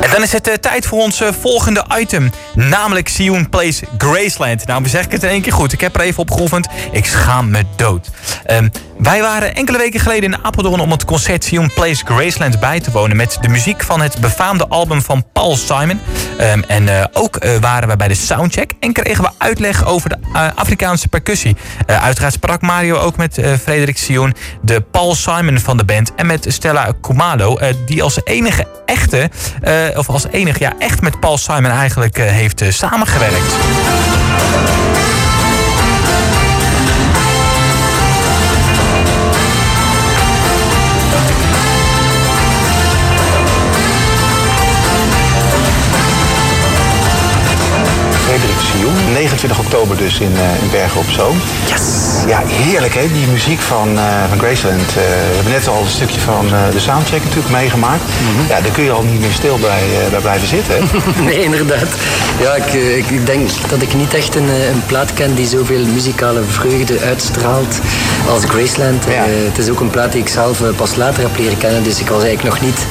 En dan is het uh, tijd voor ons uh, volgende item. Namelijk Sion Plays Graceland. Nou, zeg ik het in één keer goed. Ik heb er even op geoefend. Ik schaam me dood. Um, wij waren enkele weken geleden in Apeldoorn om het concert Sion Plays Graceland bij te wonen. Met de muziek van het befaamde album van Paul Simon. Um, en uh, ook waren we bij de soundcheck. En kregen we uitleg over de Afrikaanse percussie. uiteraard sprak Mario ook met Frederik Sion. De Paul Simon van de band. En met Stella Kumalo. die als enige echte of als enige ja, echt met Paul Simon eigenlijk heeft samengewerkt. 29 oktober dus in, uh, in Bergen op Zoom. Yes! Ja, heerlijk hè, die muziek van, uh, van Graceland. Uh, we hebben net al een stukje van de soundcheck natuurlijk meegemaakt. Mm -hmm. Ja, daar kun je al niet meer stil bij, bij blijven zitten. nee, inderdaad. Ja, ik, ik denk dat ik niet echt een, een plaat ken die zoveel muzikale vreugde uitstraalt als Graceland. Ja. het is ook een plaat die ik zelf pas later heb leren kennen. Dus ik was eigenlijk nog niet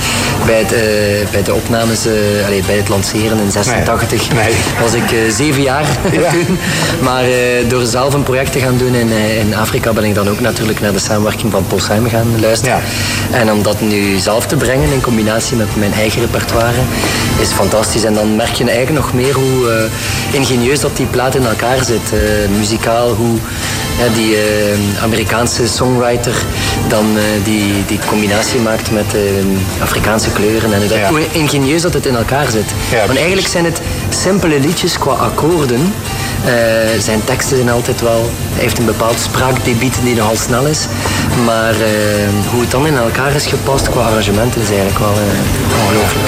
bij, het, bij de opnames, allez, bij het lanceren in 86. Nee. Nee. Was ik zeven jaar ja. toen. Maar door zelf een project te gaan doen in, in Afrika ben ik dan ook natuurlijk naar de samenwerking van Paul Simon gaan luisteren. Ja. En om dat nu zelf te brengen in combinatie met mijn eigen repertoire is fantastisch. En dan merk je eigenlijk nog meer hoe uh, ingenieus dat die plaat in elkaar zit. muzikaal, hoe ja, die Amerikaanse songwriter dan die, die combinatie maakt met Afrikaanse kleuren. En ja. hoe ingenieus dat het in elkaar zit. Ja, Want eigenlijk zijn het simpele liedjes qua akkoorden. Uh, zijn teksten zijn altijd wel... Hij heeft een bepaald spraakdebiet die nogal snel is. Maar uh, hoe het dan in elkaar is gepast qua arrangementen is eigenlijk wel uh, ongelooflijk.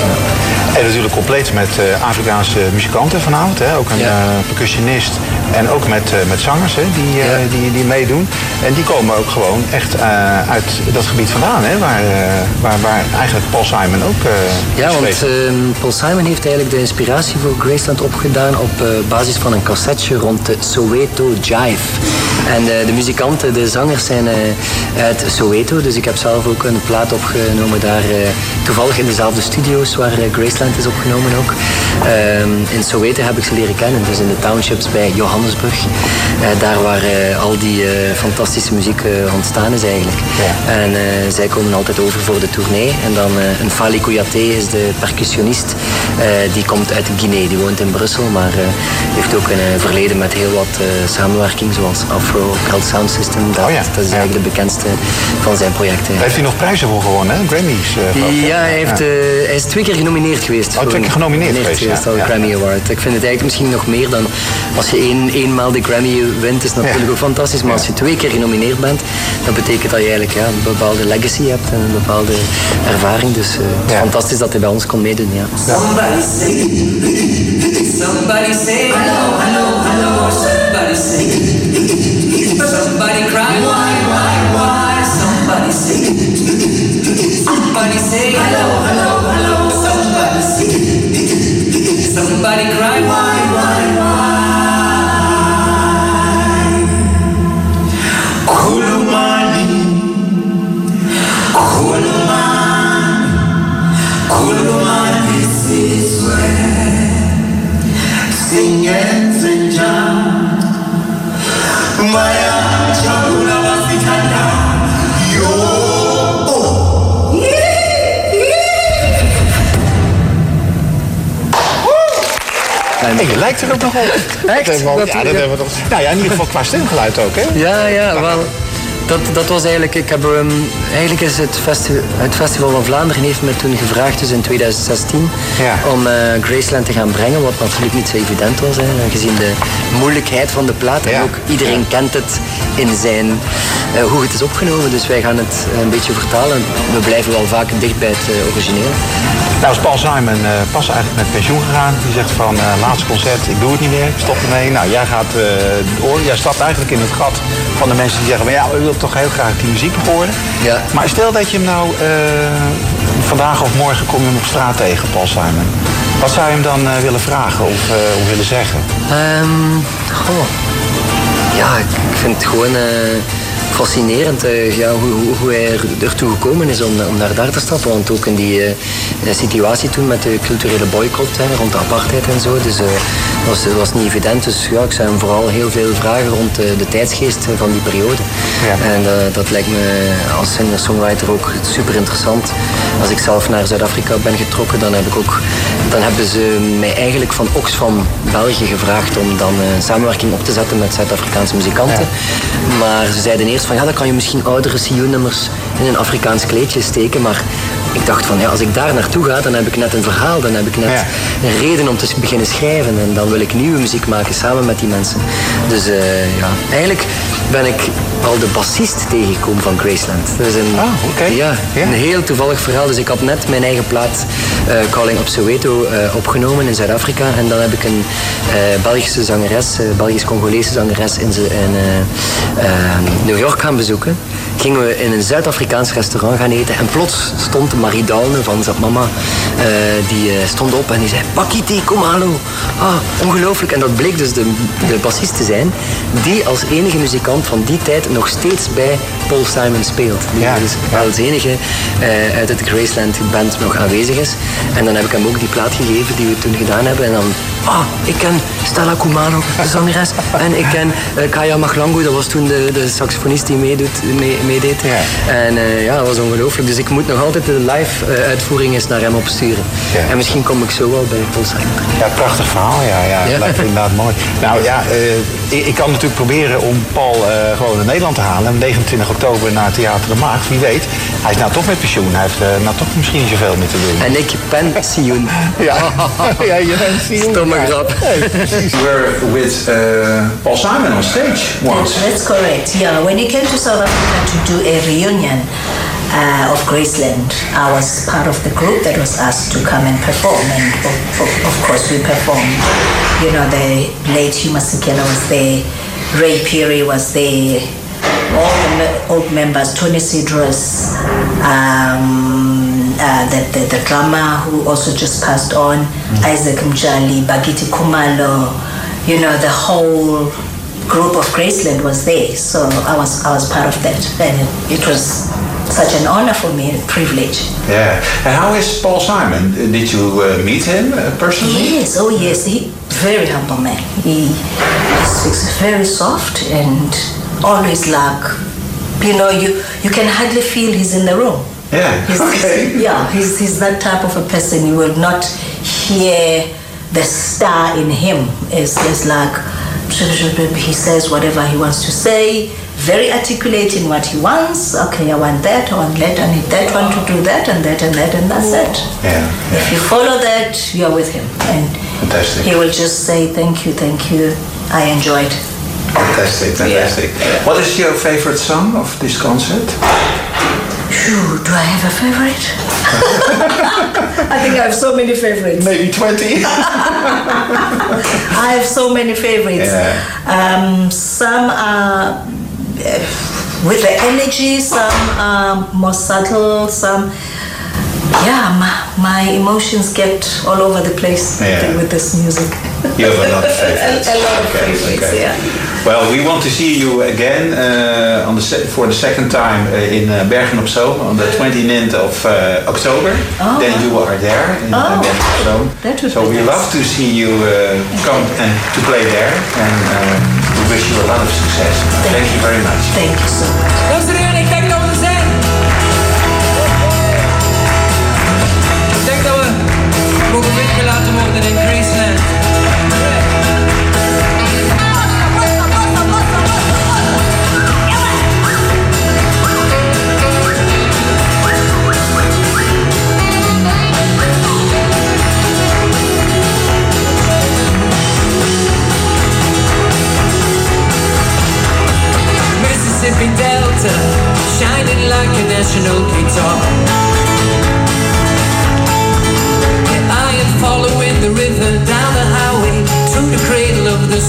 En natuurlijk compleet met Afrikaanse muzikanten vanavond. Hè? Ook een ja. percussionist en ook met, met zangers hè? Die, ja. die, die meedoen. En die komen ook gewoon echt uit dat gebied vandaan. Hè? Waar, waar, waar eigenlijk Paul Simon ook Ja, want ehm, Paul Simon heeft eigenlijk de inspiratie voor Graceland opgedaan op basis van een cassetje rond de Soweto Jive. En de, de muzikanten, de zangers zijn uh, uit Soweto, dus ik heb zelf ook een plaat opgenomen daar, uh, toevallig in dezelfde studio's waar Graceland is opgenomen ook. in Soweto heb ik ze leren kennen, dus in de townships bij Johannesburg. daar waar al die fantastische muziek ontstaan is eigenlijk. Ja. En zij komen altijd over voor de tournee. En dan een Fali Kouyaté is de percussionist. die komt uit Guinea, die woont in Brussel, maar heeft ook een verleden met heel wat samenwerking, zoals Afro Cult Sound System. Dat, oh ja. dat is eigenlijk de bekendste van zijn projecten. Daar heeft hij nog prijzen voor gewonnen, hè? Grammys? Uh, ja, hij, heeft, ja. Uh, hij is twee keer genomineerd geweest. Oh, twee keer genomineerd geweest, geweest ja. Grammy Award. Ik vind het eigenlijk misschien nog meer dan... Als je één, eenmaal de Grammy wint, is natuurlijk ook fantastisch. Maar als je twee keer genomineerd bent, dat betekent dat je eigenlijk ja, een bepaalde legacy hebt en een bepaalde ervaring. Dus uh, het is fantastisch dat hij bij ons kon meedoen, ja. Somebody say, somebody say, hello, hello, hello, somebody say. Somebody cry, why, why, why? Somebody sing. Somebody say, hello, hello, hello. Somebody sing. Somebody cry, why, why, why? En je lijkt er ook nog op. Echt? Dat ja, dat hebben we toch. Nou ja, in ieder geval qua stemgeluid ook, hè? Ja, ja, wel. Dat, dat was eigenlijk, ik heb, um, eigenlijk is het, festi het Festival van Vlaanderen heeft me toen gevraagd, dus in 2016, ja. om uh, Graceland te gaan brengen, wat natuurlijk niet zo evident was, hè, gezien de moeilijkheid van de plaat. En ook iedereen kent het in zijn, uh, hoe het is opgenomen, dus wij gaan het een beetje vertalen. We blijven wel vaak dicht bij het uh, origineel. Nou is Paul Simon pas eigenlijk met pensioen gegaan. Die zegt van laatste concert, ik doe het niet meer, ik stop ermee. Nou, jij gaat door. Jij stapt eigenlijk in het gat van de mensen die zeggen van ja, we willen toch heel graag die muziek horen. Ja. Maar stel dat je hem nou vandaag of morgen kom je hem op straat tegen, Paul Simon. Wat zou je hem dan willen vragen of, of willen zeggen? Um, goh. Ja, ik, ik vind het gewoon fascinerend uh, ja, hoe, hoe, hoe, hij ertoe gekomen is om, om naar daar te stappen. Want ook in die uh, situatie toen met de culturele boycott hè, rond de apartheid en zo. Dus uh, was, was niet evident. Dus ja, ik zei hem vooral heel veel vragen rond de tijdsgeest van die periode. Ja. En dat lijkt me als singer-songwriter ook super interessant. Als ik zelf naar Zuid-Afrika ben getrokken, dan, heb ik ook, dan hebben ze mij eigenlijk van Oxfam België gevraagd om dan een samenwerking op te zetten met Zuid-Afrikaanse muzikanten. Maar ze zeiden eerst van ja, dan kan je misschien oudere CU-nummers in een Afrikaans kleedje steken. Maar ik dacht van ja, als ik daar naartoe ga, dan heb ik net een verhaal, dan heb ik net een reden om te beginnen schrijven. En dan wil ik nieuwe muziek maken samen met die mensen. Dus uh, ja, eigenlijk ben ik al de bassist tegengekomen van Graceland. Dat is een, ah, ja, een heel toevallig verhaal. Dus ik had net mijn eigen plaat uh, Calling op Soweto uh, opgenomen in Zuid-Afrika. En dan heb ik een Belgische zangeres, Belgisch-Congolese zangeres in, in New York gaan bezoeken gingen we in een Zuid-Afrikaans restaurant gaan eten. En plots stond Marie Dalne van zijn mama, uh, die uh, stond op en die zei: Pakiti, kom hallo. Ah, ongelooflijk. En dat bleek dus de, de bassist te zijn, die als enige muzikant van die tijd nog steeds bij Paul Simon speelt. Die ja, dus als enige uh, uit het Graceland band nog aanwezig is. En dan heb ik hem ook die plaat gegeven die we toen gedaan hebben. En dan, ah, ik ken Stella Kumano, de zangeres. en ik ken Kaya Maglangu, dat was toen de, de saxofonist die meedoet, mee, meedeed. Ja. En uh, ja, dat was ongelooflijk. Dus ik moet nog altijd de live uh, uitvoering eens naar hem opsturen. Ja. En misschien kom ik zo wel bij Paul Simon. Ja, prachtig verhaal. Ja, ja. ja. lijkt me inderdaad mooi. Nou ja, uh, ik, ik, kan natuurlijk proberen om Paul gewoon in Nederland te halen. 29 oktober naar Theater de Maagd. Wie weet. Hij is nou toch met pensioen. Hij heeft nou toch misschien zoveel meer te doen. En ik ben pensioen. ja. ja, je bent pensioen. Grap. We're with Paul Simon on stage once. That's correct. Yeah, when he came to South Africa to do a reunion uh, of Graceland. I was part of the group that was asked to come and perform, and of, of, of course we performed. You know, the late Hugh Masekela was there, Ray Peary was there, all the old members, Tony Sidros, um, uh, the, the, the, drummer who also just passed on, mm-hmm. Isaac Mjali, Bagiti Kumalo, you know, the whole group of Graceland was there, so I was I was part of that, and it was such an honor for me, a privilege. Yeah. And how is Paul Simon? Did you uh, meet him uh, personally? Yes. Oh, yes. He very humble man. He, he speaks very soft and always like, you know, you you can hardly feel he's in the room. Yeah. He's, okay. He's, yeah. He's he's that type of a person. You will not hear the star in him. It's, it's like he says whatever he wants to say, very articulate in what he wants. Okay, I want that, I want that, I need that one to do that and that and that, and that's it. Yeah, yeah. If you follow that, you're with him. And fantastic. he will just say, Thank you, thank you. I enjoyed. Fantastic, fantastic. Yeah. What is your favorite song of this concert? Phew, do I have a favorite? I think I have so many favorites. Maybe 20. I have so many favorites. Yeah. Um, some are uh, with the energy, some are more subtle, some yeah, my, my, emotions get all over the place yeah. with this music. You have a lot of favorites. a, a, lot of okay, favorites, okay. yeah. Well, we want to see you again uh, on the for the second time uh, in uh, Bergen op Zoom on the 29th of uh, October. Oh, then you are there in uh, oh, Bergen op Zoom. So we nice. love to see you uh, come and to play there, and we wish you a lot of success. Thank, Thank you very much. Thank you so much.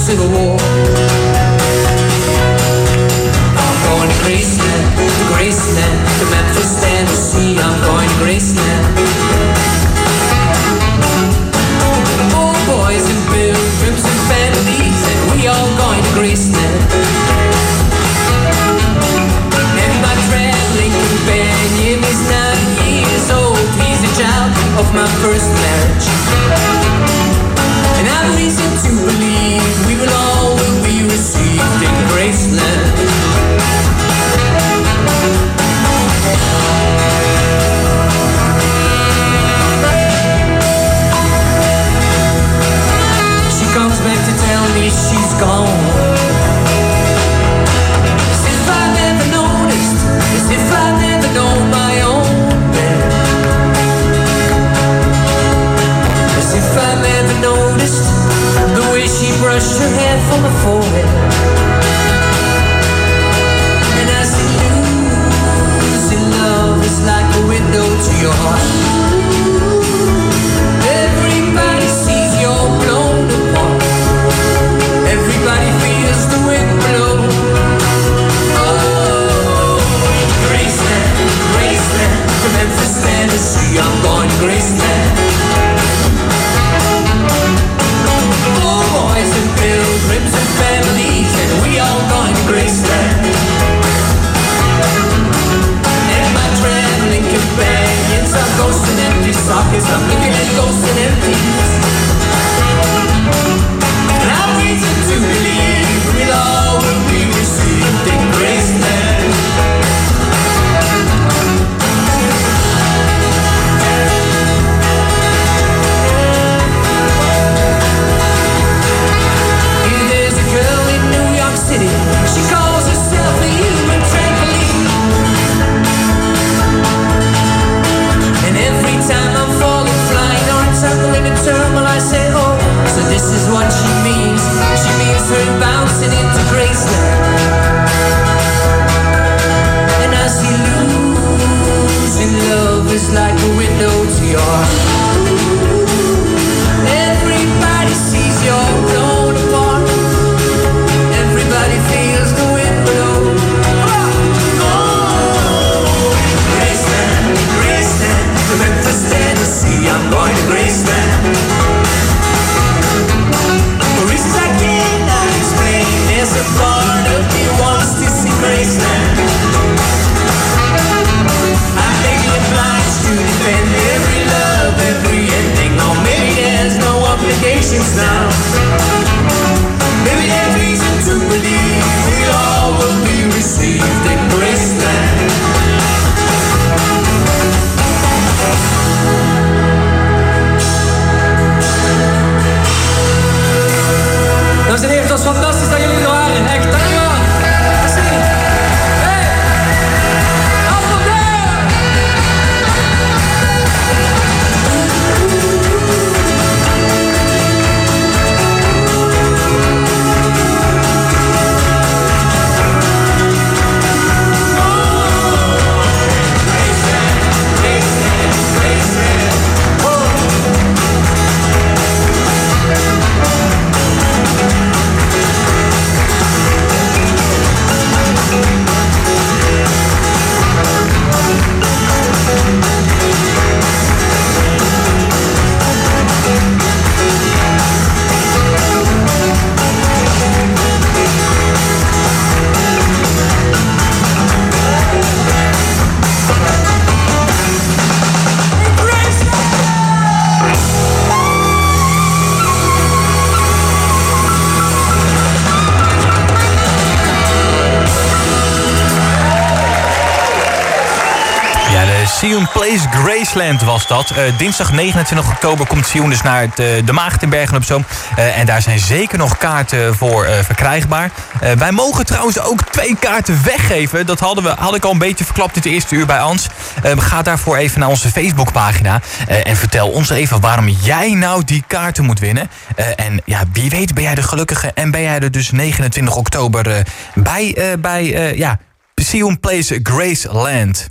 civil war. I'm going to Graceland, to Graceland, to Memphis, Tennessee. I'm going to Graceland. All boys and build groups and families, and we all going to Graceland. And my traveling companion is nine years old. He's a child of my first marriage. And I believe Sion Place Graceland was dat. Eh, dinsdag 29 oktober komt Sion dus naar eh, de Maagd op Zoom. Eh, en daar zijn zeker nog kaarten voor verkrijgbaar. wij mogen trouwens ook twee kaarten weggeven. Dat hadden we, had ik al een beetje verklapt dit eerste uur bij Ans. Ehm, ga daarvoor even naar onze Facebookpagina. en vertel ons even waarom jij nou die kaarten moet winnen. en ja, wie weet ben jij de gelukkige. En ben jij er dus 29 oktober bij, bij ja, Sion Place Graceland.